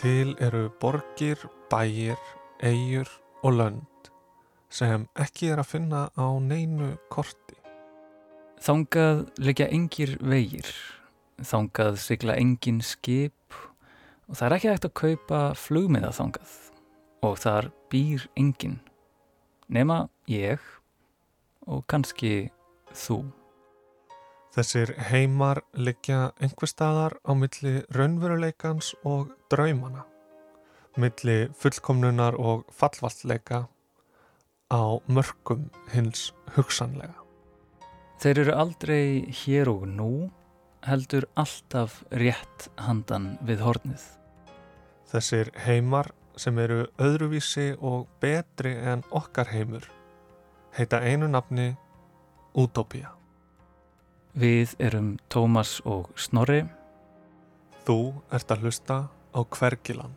Til eru borgir, bæir, eigur og lönd sem ekki er að finna á neinu korti. Þangað leggja engir vegir, þangað sigla engin skip og það er ekki hægt að kaupa flugmiða þangað og þar býr engin nema ég og kannski þú. Þessir heimar liggja einhver staðar á milli raunveruleikans og draumana, milli fullkomnunar og fallvaltleika á mörgum hins hugsanlega. Þeir eru aldrei hér og nú, heldur alltaf rétt handan við hornið. Þessir heimar sem eru öðruvísi og betri en okkar heimur heita einu nafni Utopia. Við erum Tómas og Snorri. Þú ert að hlusta á Hvergiland.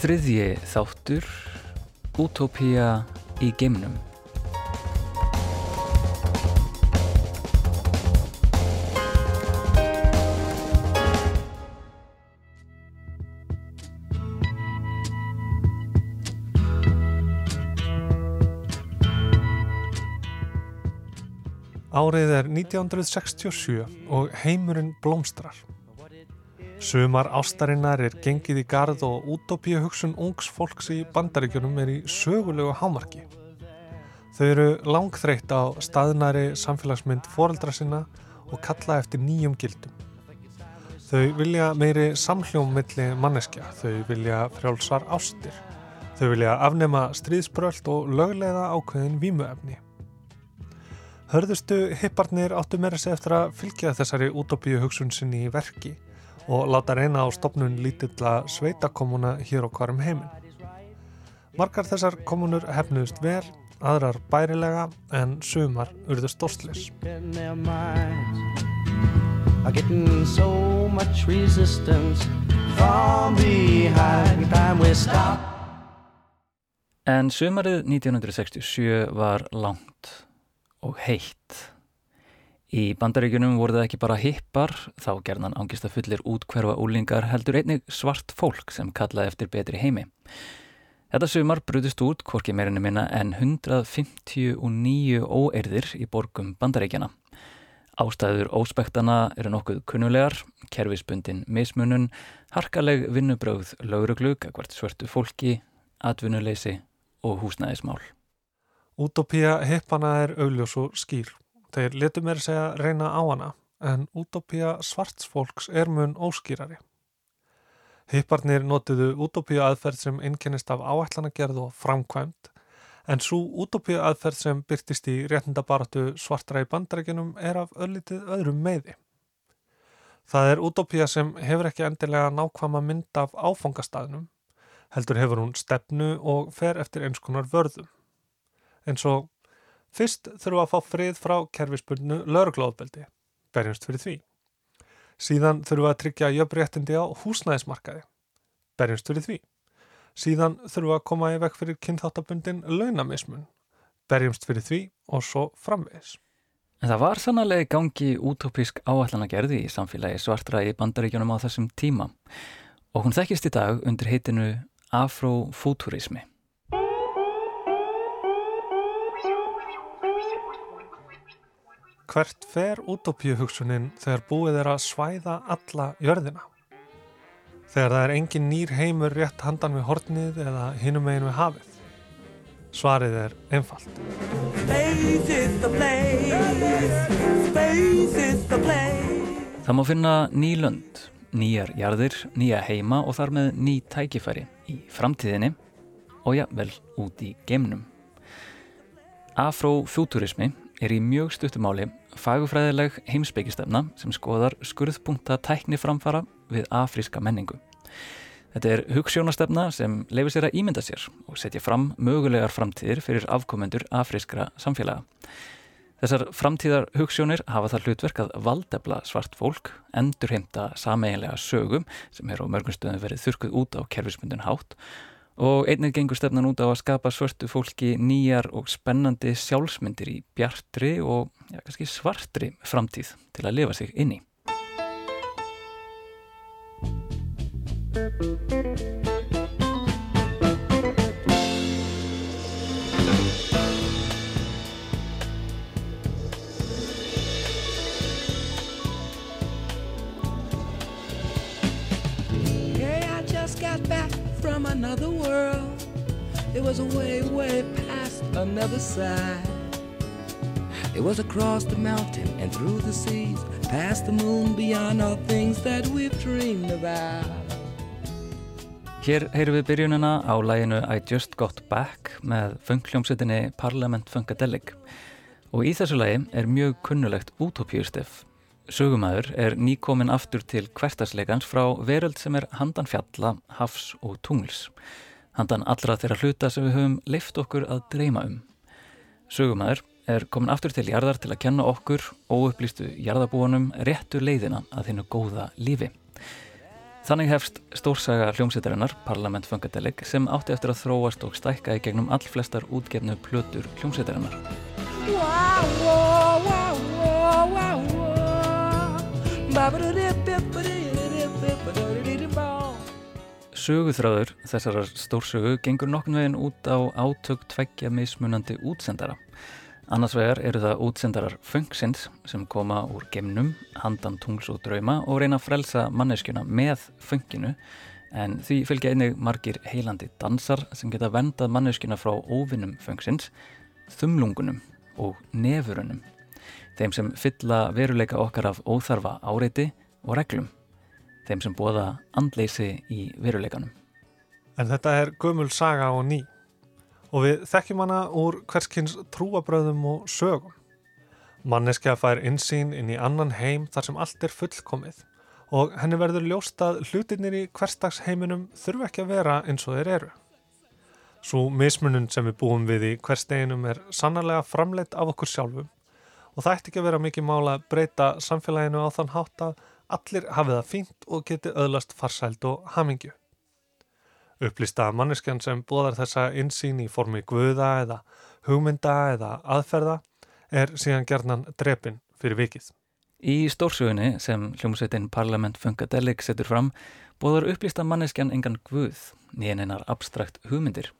Þriðji þáttur Utopia í geimnum. Árið er 1967 og heimurinn blómstrar. Sumar ástarinnar er gengið í gard og útópíu hugsun ungs fólks í bandaríkjunum er í sögulegu hámarki. Þau eru langþreytt á staðnari samfélagsmynd foreldra sinna og kalla eftir nýjum gildum. Þau vilja meiri samhljómmilli manneskja, þau vilja frjálsar ástir, þau vilja afnema stríðsbröld og löglega ákveðin vímuefni. Hörðustu hipparnir áttu meira sig eftir að fylgja þessari útópíu hugsun sinni í verki og láta reyna á stopnun lítilla sveitakomuna hér og hvarum heiminn. Margar þessar komunur hefnuðust vel, aðrar bærilega en sumar urðu stórslis. En sumarið 1967 var langt og heitt. Í bandaríkunum voru það ekki bara hippar, þá gerðan ángist að fullir útkverfa úlingar heldur einnig svart fólk sem kallaði eftir betri heimi. Þetta sumar brutist út hvorki meirinu minna en 159 óerðir í borgum bandaríkjana. Ástæður óspektana eru nokkuð kunnulegar, kerfisbundin mismunun, harkaleg vinnubröð lauruglug, hvert svörtu fólki, atvinnuleysi og húsnæðismál. Útópía hippana er augljós og skýr. Þeir letu mér segja reyna á hana, en útópía svartsfólks er mun óskýrari. Hipparnir notiðu útópía aðferð sem einkennist af áætlanagerð og framkvæmt, en svo útópía aðferð sem byrtist í réttindabaratu svartra í bandarækjunum er af öllitið öðrum meði. Það er útópía sem hefur ekki endilega nákvæma mynd af áfangastæðnum, heldur hefur hún stefnu og fer eftir eins konar vörðum eins og fyrst við að fá frið frá kerfispundnu lauruglóðbeldi, berjumst fyrir því. Síðan við að tryggja jöfnréttindi á húsnæðismarkaði, berjumst fyrir því. Síðan við að koma í vekk fyrir kynþáttabundin launamismun, berjumst fyrir því og svo framvegis. En það var sannlega gangi útópísk áallanagerði í samfélagi svartra í bandaríkjunum á þessum tíma og hún þekkist í dag undir heitinu afrofúturismi. Hvert fer útópíuhugsunin þegar búið er að svæða alla jörðina? Þegar það er engin nýr heimur rétt handan við hornið eða hinum megin við hafið? Svarið er einfalt. Það má finna ný lönd, nýjar jarðir, nýja heima og þar með ný tækifæri í framtíðinni og já, vel út í geimnum. Afrofúturismi er í mjög stuttumáli fagufræðileg heimsbyggistefna sem skoðar skurðpunta tækni framfara við afríska menningu. Þetta er hugssjónastefna sem leifir sér að ímynda sér og setja fram mögulegar framtíðir fyrir afkomendur afrískra samfélaga. Þessar framtíðar hugssjónir hafa það hlutverk að valdefla svart fólk, endurheimta sameiginlega sögum sem er á mörgum stöðum verið þurkuð út á kerfismundin hátt og einnig gengur stefnan út á að skapa svörtu fólki nýjar og spennandi sjálfsmyndir í bjartri og ja, svartri framtíð til að lifa sig inn side. It was across the mountain and through the seas, past the moon, beyond all things that we've dreamed about. Hér heyrum við byrjunina á læginu I Just Got Back með funkljómsettinni Parliament Funkadelic og í þessu lægi er mjög kunnulegt útópjústef Sögumæður er nýkomin aftur til hvertasleikans frá veröld sem er handan fjalla, hafs og tungls. Handan allra þeirra hluta sem við höfum leift okkur að dreyma um. Sögumæður er komin aftur til jarðar til að kenna okkur óupplýstu jarðabúanum réttu leiðina að þinnu góða lífi. Þannig hefst stórsaga hljómsveitarinnar, Parlament Funkadelic, sem átti eftir að þróast og stækka í gegnum allflestar útgefnu plötur hljómsveitarinnar. Wow, wow, wow, Söguþráður þessarar stórsögu gengur nokkun veginn út á átök tveggja mismunandi útsendara. Annars vegar eru það útsendarar funksins sem koma úr gemnum, handan tungls og drauma og reyna að frelsa manneskjuna með funkinu en því fylgja einnig margir heilandi dansar sem geta vendað manneskjuna frá óvinnum funksins, þumlungunum og nefurunum þeim sem fylla veruleika okkar af óþarfa áreiti og reglum, þeim sem bóða andleysi í veruleikanum. En þetta er gömul saga og ný og við þekkjum hana úr hverskins trúabröðum og sögum. Manneskja fær insýn inn í annan heim þar sem allt er fullkomið og henni verður ljóst að hlutinir í hverstagsheiminum þurfu ekki að vera eins og þeir eru. Svo mismunum sem við búum við í hversteginum er sannarlega framleitt af okkur sjálfum og það ætti ekki að vera mikið mála að breyta samfélaginu á þann hátt að allir hafið það fínt og geti öðlast farsæld og hamingju. Upplýsta manneskjan sem bóðar þessa insýn í formi guða eða hugmynda eða aðferða er síðan gerðnan drepin fyrir vikið. Í stórsögunni sem hljómsveitin Parlament Funkadelic setur fram bóðar upplýsta manneskjan engan guð nýjan einar abstrakt hugmyndir.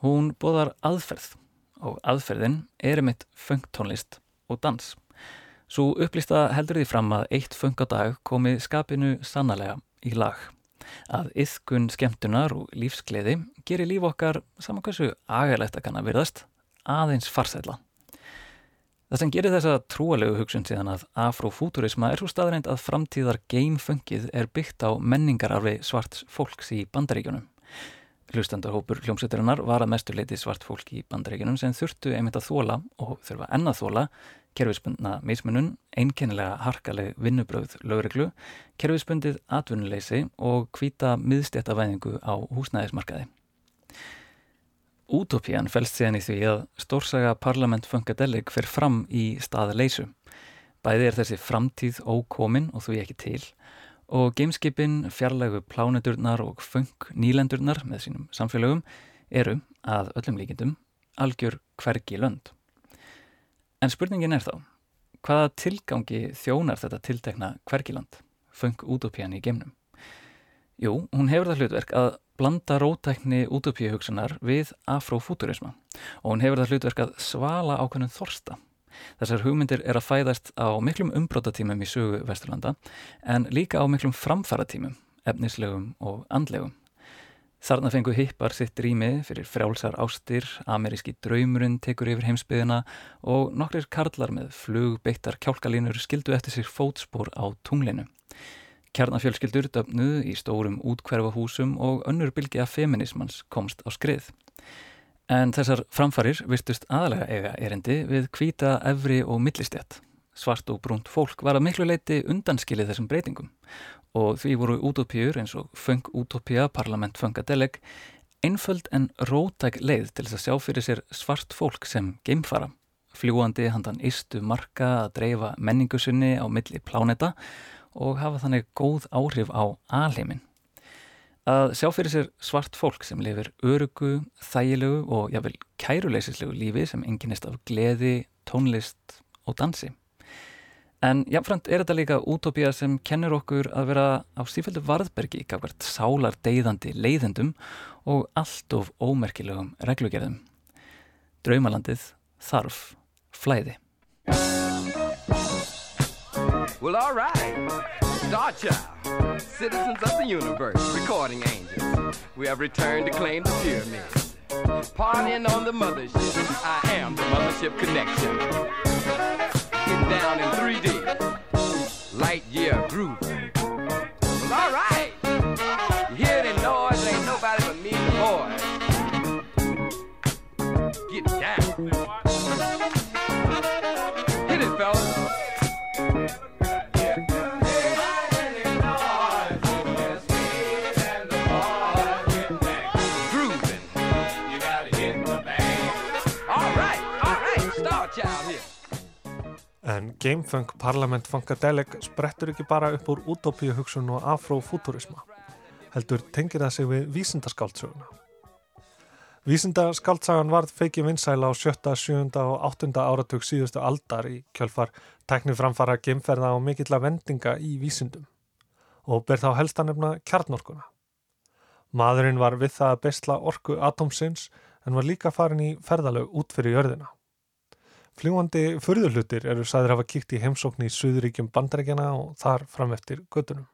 Hún bóðar aðferð og aðferðin er um eitt funktónlist og dans. Svo upplýsta heldur því fram að eitt fungadag komi skapinu sannlega í lag. Að yðkun skemmtunar og lífsgleði gerir líf okkar saman hversu agalegt að kanna virðast aðeins farsætla. Það sem gerir þessa trúalegu hugsun síðan að afrofúturisma er svo staðrænt að framtíðar geimfungið er byggt á menningararfi svarts fólks í bandaríkjunum. Hlustandarhópur hljómsveiturinnar var að mestuleiti svart fólk í bandaríkinum sem þurftu einmitt að þóla og þurfa ennað þóla kerfispundna mismunun, einkennilega harkaleg vinnubröð lögreglu, kerfispundið atvinnuleysi og hvita miðstjættavæðingu á húsnæðismarkaði. Útópían fælst síðan í því að stórsaga Parlament Funkadelic fer fram í staðleysu. Bæði er þessi framtíð ókomin og þú ekki til og gameskipin, fjarlægu plánudurnar og funk nýlendurnar með sínum samfélögum eru, að öllum líkindum, algjör hvergi lönd. En spurningin er þá, hvaða tilgangi þjónar þetta tiltekna hvergiland, funk útópían í geimnum? Jú, hún hefur það hlutverk að blanda rótækni útópíuhugsunar við afrofúturisma og hún hefur það hlutverk að svala ákveðnum þorsta Þessar hugmyndir er að fæðast á miklum umbrótatímum í sögu Vesturlanda en líka á miklum framfaratímum, efnislegum og andlegum. Þarna fengu hippar sitt rými fyrir frjálsar ástir, ameríski draumurinn tekur yfir heimsbyðina og nokkrir karlar með flugbeittar kjálkalínur skildu eftir sér fótspór á tunglinu. Kjarnafjölskyldur döfnuð í stórum útkverfahúsum og önnur bylgi af feminismans komst á skrið. En þessar framfarir virtust aðalega eiga erindi við kvíta, efri og millistjætt. Svart og brúnt fólk var að miklu leiti undanskilið þessum breytingum og því voru útópíur eins og Fung Utopia, Parlament Funkadeleg einföld en rótæk leið til þess að sjá fyrir sér svart fólk sem geimfara, fljúandi handan istu marka að dreifa menningusunni á milli pláneta og hafa þannig góð áhrif á alheimin. Að sjá fyrir sér svart fólk sem lifir örugu, þægilegu og jáfnvel kæruleysislegu lífi sem enginnist af gleði, tónlist og dansi. En jáfnframt er þetta líka útópía sem kennur okkur að vera á stífældu varðbergi gafvert sálar deyðandi leiðendum og allt of ómerkilegum reglugerðum. Draumalandið þarf flæði. Well, all right. Star Child, citizens of the universe, recording angels. We have returned to claim the pyramids. Partying on the mothership. I am the mothership connection. Getting down in 3D. Light year groove. All right. Gamefunk Parlament Funkadelic sprettur ekki bara upp úr utopíu hugsun og afrofúturisma. Heldur tengir það sig við vísindaskáldsöguna. Vísindaskáltsagan varð feiki vinsæla á sjötta, sjönda og áttunda áratug síðustu aldar í kjölfar tekni framfara geimferða og mikill að vendinga í vísindum og ber þá helst að nefna kjarnorkuna. Maðurinn var við það að bestla orku atomsins en var líka farin í ferðalög út fyrir jörðina. Fljúandi förðurlutir eru sæðir hafa kíkt í heimsókn í Suðuríkjum bandarækjana og þar fram eftir gödunum.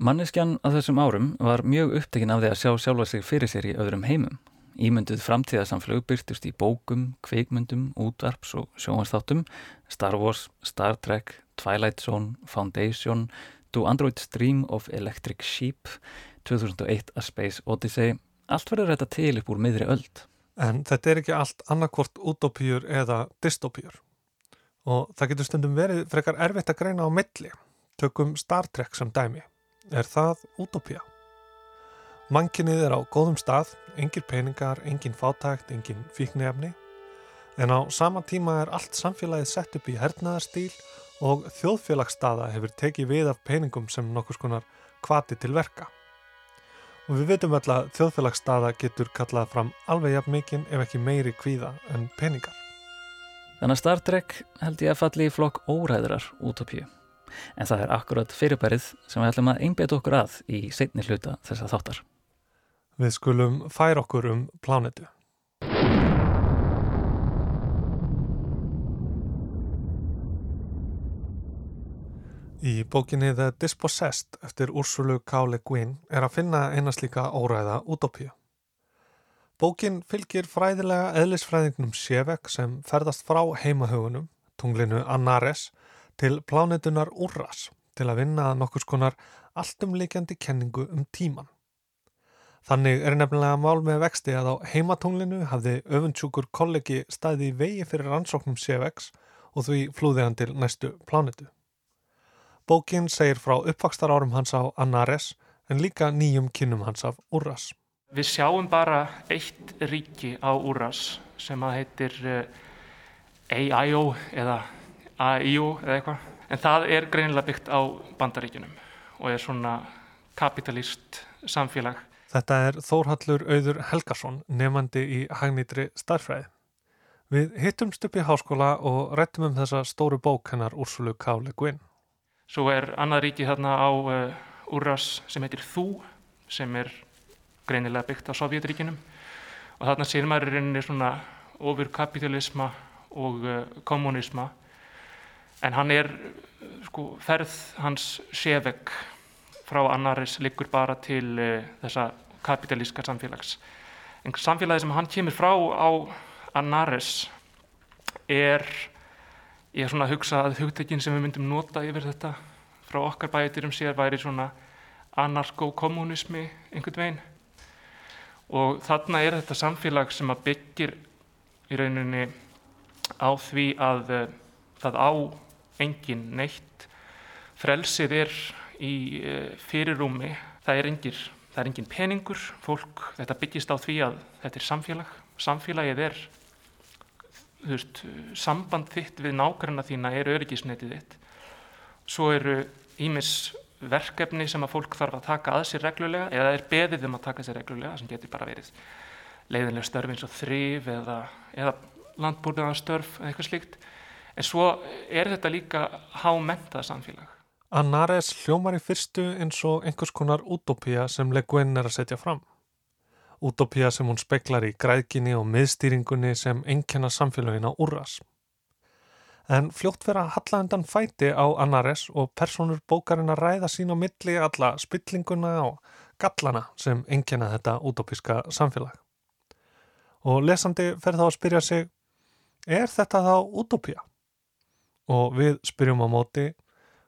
Manneskjan á þessum árum var mjög upptekinn af því að sjá sjálfa sig fyrir sér í öðrum heimum. Ímynduð framtíðarsamflög byrtust í bókum, kveikmyndum, útvarps og sjónastáttum, Star Wars, Star Trek, Twilight Zone, Foundation, Do Android Stream of Electric Sheep, 2001 A Space Odyssey, allt verður þetta til upp úr miðri öld. En þetta er ekki allt annarkvort utopíur eða dystopíur. Og það getur stundum verið frekar erfitt að greina á milli. Tökum Star Trek sem dæmi. Er það utopía? Mankinnið er á góðum stað, engin peningar, engin fátækt, engin fíknefni. En á sama tíma er allt samfélagið sett upp í hernaðarstíl og þjóðfélagsstaða hefur tekið við af peningum sem nokkur skonar kvati til verka og við veitum öll að þjóðfélagsstaða getur kallað fram alveg jafn mikinn ef ekki meiri kvíða en peningar. Þannig að Star Trek held ég að falli í flokk óræðrar útopíu. En það er akkurat fyrirbærið sem við ætlum að einbeta okkur að í setni hluta þess að þáttar. Við skulum færa okkur um plánetu. Í bókinni The Dispossessed eftir Ursulu K. Le Guin er að finna einast líka óræða útópíu. Bókin fylgir fræðilega eðlisfræðingnum Sjevek sem ferðast frá heimahögunum, tunglinu Annares, til plánetunar Urras til að vinna nokkus konar alltumleikjandi kenningu um tíman. Þannig er nefnilega mál með vexti að á heimatunglinu hafði öfundsjúkur kollegi staði vegi fyrir rannsóknum Sjeveks og því flúði hann til næstu plánetu. Bókin segir frá uppvakstar árum hans á Annares en líka nýjum kynum hans af Urras. Við sjáum bara eitt ríki á Urras sem að heitir eh, AIO eða AIO eða eitthvað. En það er greinilega byggt á bandaríkunum og er svona kapitalist samfélag. Þetta er Þórhallur Auður Helgason, nefandi í hagnýtri starfræði. Við hittumst upp í háskóla og rættum um þessa stóru bók hennar Úrsulu Káli Guinn. Svo er annað ríki þarna á Úrras sem heitir Þú sem er greinilega byggt á Sovjetríkinum og þarna sér maður í rauninni svona ofur kapitalisma og uh, kommunisma en hann er sko ferð hans sévegg frá annaris liggur bara til uh, þessa kapitalíska samfélags. En samfélagi sem hann kemur frá á annaris er ég er svona að hugsa að hugtökin sem við myndum nota yfir þetta frá okkar bætirum sér væri svona anarko-kommunismi einhvern veginn. Og þarna er þetta samfélag sem að byggir í rauninni á því að uh, það á engin neitt. Frelsið er í uh, fyrirrúmi það er engin, það er engin peningur. Fólk, þetta byggist á því að þetta er samfélag. Samfélagið er veist, samband þitt við nákvæmna þína er öryggisnetið þitt svo eru ímis verkefni sem að fólk þarf að taka að sér reglulega eða er beðið um að taka sér reglulega sem getur bara verið leiðinlega störf eins og þrýf eða, eða landbúrnaðarstörf eða eitthvað slíkt en svo er þetta líka hámentað samfélag. Annares hljómar í fyrstu eins og einhvers konar utopía sem Le Guin er að setja fram. Utopía sem hún speklar í græðginni og miðstýringunni sem enkenna samfélagina úrras. En fljótt vera hallandan fæti á Annares og personur bókarinn að ræða sín á milli alla spillinguna og gallana sem enkenna þetta utopíska samfélag. Og lesandi fer þá að spyrja sig, er þetta þá utopía? Og við spyrjum á móti,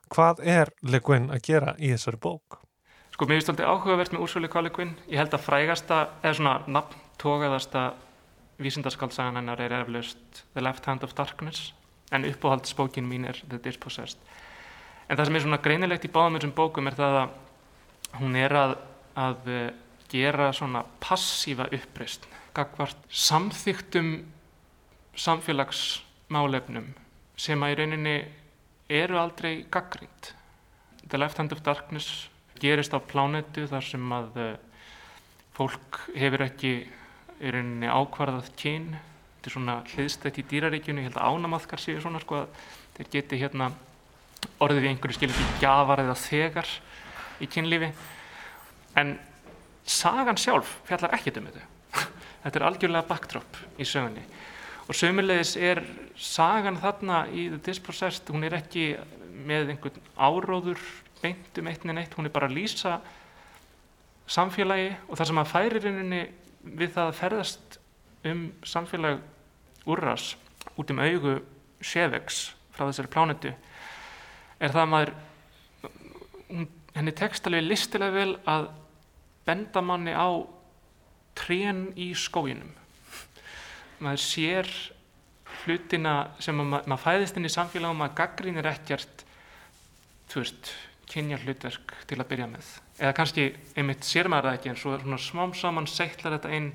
hvað er Le Guin að gera í þessari bók? Sko mér finnst þetta áhugavert með úrsvölu Kali Guin. Ég held að frægasta, eða svona nafntógaðasta vísindarskaldsagan hennar er eflaust The Left Hand of Darkness en uppáhaldsbókin mín er The Dispossessed. En það sem er svona greinilegt í báðum þessum bókum er það að hún er að, að eh, gera svona passífa uppreist gagvart samþyktum samfélagsmálefnum sem að í rauninni eru aldrei gaggrínt. The Left Hand of Darkness gerist á plánetu þar sem að uh, fólk hefur ekki í rauninni ákvarðað kyn. Þetta er svona hliðstætt í dýraríkjunu, ég held að ánamaðkar séu svona sko þeir geti hérna orðið við einhverju skil ekki gafar eða þegar í kynlífi. En sagan sjálf fjallar ekkert um þetta. þetta er algjörlega backdrop í sögunni og sömulegis er sagan þarna í The Dispossessed, hún er ekki með einhvern áróður beint um eitt en eitt, hún er bara að lýsa samfélagi og það sem að færi rauninni við það að ferðast um samfélag úrras út um augu Shevex frá þessari plánetu er það að maður henni tekst alveg listilega vel að benda manni á trén í skóginum. Maður sér hlutina sem maður, maður fæðist inn í samfélagum maður gaggrínir ekkert veist, kynja hlutverk til að byrja með. Eða kannski einmitt sér maður það ekki en svo svona smám saman settlar þetta inn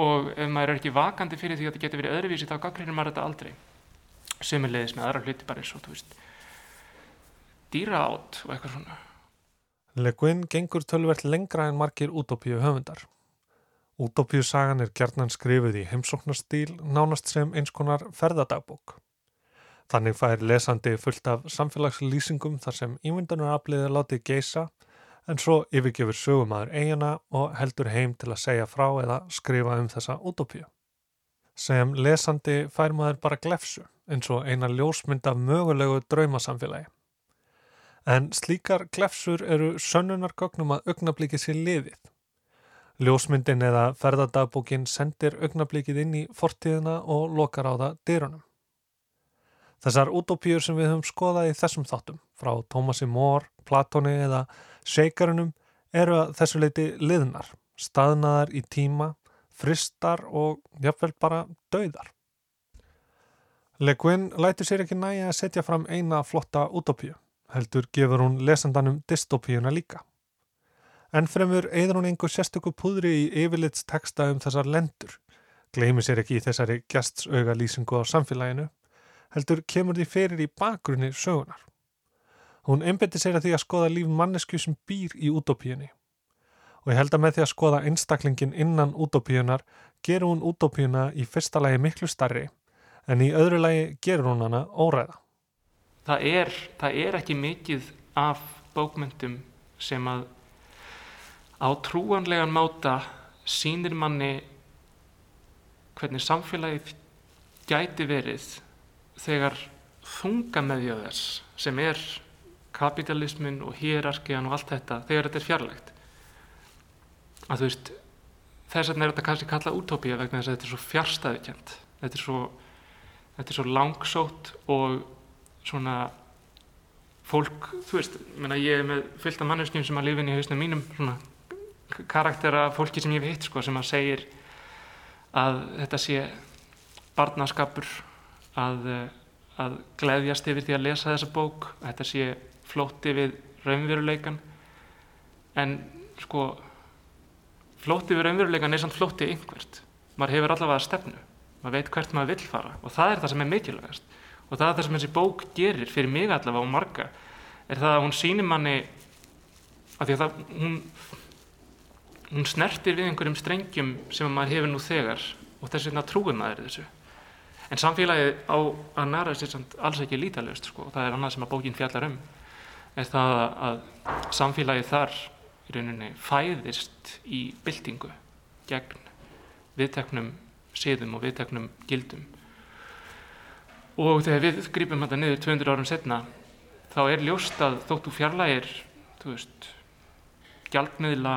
og ef maður er ekki vakandi fyrir því að þetta getur verið öðruvísi þá gaggrínir maður þetta aldrei. Sömulegis með aðra hluti bara eins og þú veist dýra átt og eitthvað svona. Le Guin gengur tölvert lengra en margir útópíu höfundar Útópíusagan er gerðnan skrifuð í heimsóknarstíl nánast sem eins konar ferðadagbók. Þannig fær lesandi fullt af samfélagslýsingum þar sem ímyndunarafliði látið geisa en svo yfirgefur sögumæður eigina og heldur heim til að segja frá eða skrifa um þessa útópíu. Sem lesandi fær maður bara glefsu eins og eina ljósmynd af mögulegu draumasamfélagi. En slíkar glefsur eru sönnunargögnum að augnabliki sér liðið Ljósmyndin eða ferðardagbókin sendir augnablíkið inn í fortíðina og lokar á það dyrunum. Þessar utopíur sem við höfum skoðað í þessum þáttum, frá Tómasi Mór, Platóni eða Seikarunum, eru að þessu leiti liðnar, staðnaðar í tíma, fristar og jáfnvel bara dauðar. Le Guin lætur sér ekki næja að setja fram eina flotta utopíu, heldur gefur hún lesandanum dystopíuna líka. En fremur eður hún einhver sérstöku púðri í yfirlits teksta um þessar lendur. Gleimi sér ekki í þessari gæstsauga lýsingu á samfélaginu. Heldur kemur því fyrir í bakgrunni sögunar. Hún einbeti sér að því að skoða líf mannesku sem býr í útópíunni. Og ég held að með því að skoða einstaklingin innan útópíunar gerur hún útópíuna í fyrsta lagi miklu starri en í öðru lagi gerur hún hana óræða. Það er, það er ekki mikið af bókmyndum sem að á trúanlegan máta sínir manni hvernig samfélagið gæti verið þegar þunga meðjöð þess sem er kapitalismin og hýrarkiðan og allt þetta þegar þetta er fjarlægt. Að þú veist þess vegna er þetta kannski kallað útópía vegna þess að þetta er svo fjárstæðikent þetta er svo, þetta er svo langsótt og svona fólk, þú veist, ég er með fylgta manneskjum sem að lifin í hausnum mínum svona karaktera fólki sem ég hef hitt sko, sem að segir að þetta sé barnaskapur að, að gleðjast yfir því að lesa þessa bók að þetta sé flótti við raunveruleikan en sko flótti við raunveruleikan er samt flótti yngvert maður hefur allavega stefnu. Maður veit hvert maður vill fara. Og það er það sem er mikilvægast. Og það er það sem þessi bók gerir fyrir mig allavega og marga er það að hún sýnir manni af því að það, hún, hún snertir við einhverjum strengjum sem maður hefur nú þegar og þess vegna trúið maður þessu. En samfélagið á að næra samt alls ekki lítalöst, sko, það er annað sem að bókin fjallar um, er það að samfélagið þar í rauninni fæðist í byltingu gegn viðteknum siðum og viðteknum gildum. Og þegar við grýpum þetta niður 200 árum setna, þá er ljóst að þóttu fjarlægir, þú veist, gjaldmiðla,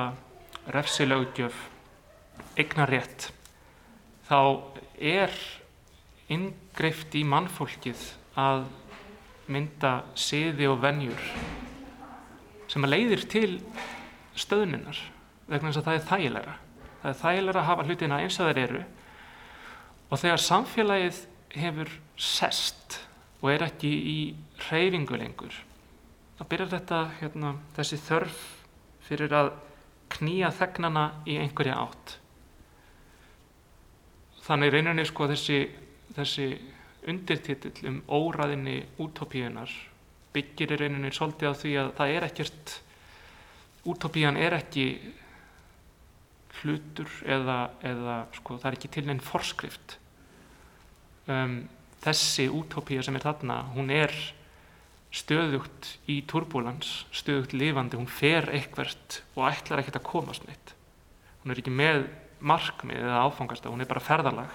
refsilögjöf, eignarétt, þá er inngreift í mannfólkið að mynda siði og venjur sem að leiðir til stöðnunar vegna þess að það er þægilega. Það er þægilega að hafa hlutina eins og þeir eru og þegar samfélagið hefur sest og er ekki í reyfingu lengur þá byrjar þetta, hérna, þessi þörf fyrir að knýja þegnana í einhverja átt. Þannig reyninni sko þessi, þessi undirtitill um óraðinni útópíunar byggir í reyninni svolítið á því að það er ekkert, útópían er ekki hlutur eða, eða sko það er ekki til neinn forskrift. Um, þessi útópía sem er þarna, hún er stöðugt í turbulens, stöðugt lifandi, hún fer eitthvert og ætlar ekkert að komast neitt. Hún er ekki með markmið eða áfangast, hún er bara ferðalag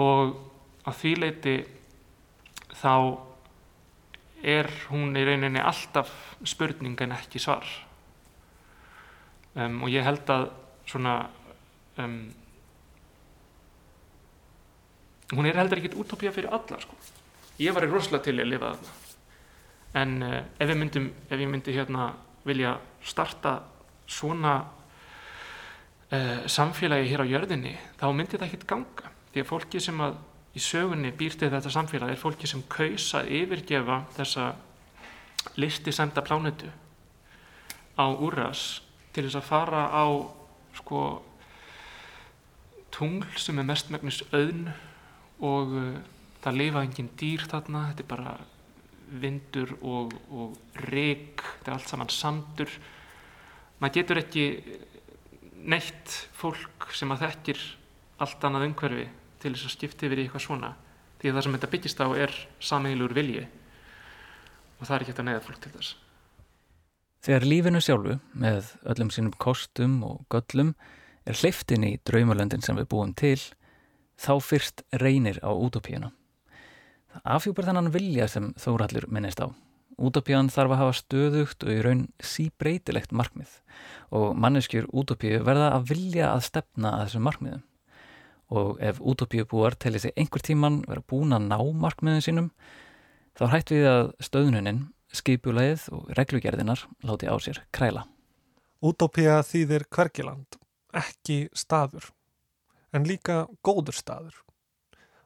og að því leiti þá er hún í rauninni alltaf spurning en ekki svar um, og ég held að svona um, hún er heldur ekkit útópía fyrir alla sko. ég var í rosalega til að lifa þarna en uh, ef myndi, ef ég myndi hérna vilja starta svona uh, samfélagi hér á jörðinni þá myndi það ekkit ganga. Því að fólki sem að í sögunni býr til þetta samfélag er fólki sem kaus að yfirgefa þessa listi semta plánutu á úrras til þess að fara á sko tungl sem er mestmægnis auðn og uh, það lifa engin dýr þarna, þetta er bara vindur og, og reyk, þetta er allt saman sandur. Maður getur ekki neitt fólk sem að þekkir allt annað umhverfi til þess að skipta yfir í eitthvað svona. Því að það sem þetta byggist á er sameiglur vilji og það er ekki hægt að neyða fólk til þess. Þegar lífinu sjálfu, með öllum sínum kostum og göllum, er hleyftin í draumalöndin sem við búum til, þá fyrst reynir á útópíuna. Afhjúpar þennan vilja sem þórallir minnist á. Útópían þarf að hafa stöðugt og í raun síbreytilegt markmið og manneskjur útópíu verða að vilja að stefna að þessum markmiðum. Og ef útópíu búar til þessi einhver tíman vera búin að ná markmiðin sínum, þá hætt við að stöðnuninn skipulegið og reglugerðinar láti á sér kræla. Útópía þýðir hverkiland, ekki staður, en líka góður staður.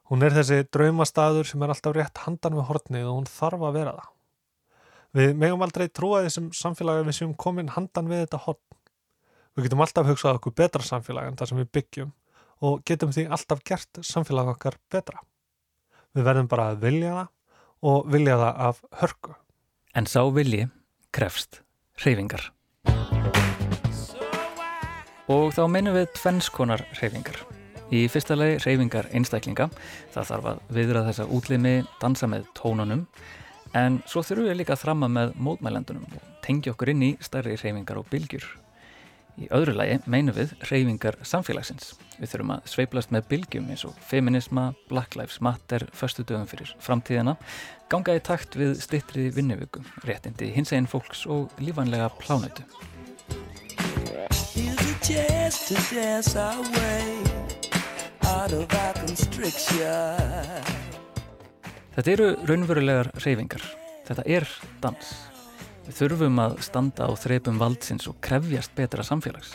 Hún er þessi draumastaður sem er alltaf rétt handan við hortnið og hún þarf að vera það. Við megum aldrei trúa þessum samfélagi við séum komin handan við þetta hortn. Við getum alltaf hugsað okkur betra samfélagi en það sem við byggjum og getum því alltaf gert samfélagi okkar betra. Við verðum bara að vilja það og vilja það af hörku. En sá vilji krefst hreyfingar. Og þá meinum við tvennskonar hreyfingar. Í fyrsta lagi hreyfingar einstaklinga. Það þarf að viðra þessa útlimi, dansa með tónunum. En svo þurfum við líka að þramma með mótmælendunum og tengja okkur inn í stærri hreyfingar og bylgjur. Í öðru lagi meinum við hreyfingar samfélagsins. Við þurfum að sveiplast með bylgjum eins og feminisma, Black Lives Matter, förstu dögum fyrir framtíðina, ganga í takt við stittri vinnuvöku, réttindi hinsegin fólks og lífanlega plánötu. Þetta eru raunverulegar hreyfingar. Þetta er dans. Við þurfum að standa á þreipum valdsins og krefjast betra samfélags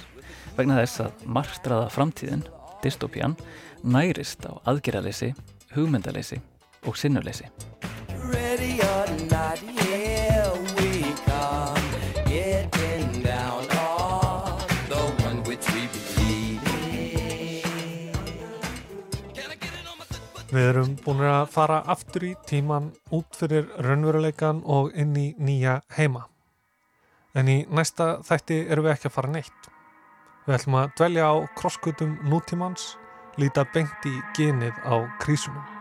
vegna þess að margstraða framtíðin, dystopían, nærist á aðgerðaleysi, hugmyndaleysi og sinnuleysi. Við erum búin að fara aftur í tíman út fyrir raunveruleikan og inn í nýja heima. En í næsta þætti erum við ekki að fara neitt. Við ætlum að dvelja á krosskutum nútímans, líta beint í genið á krísunum.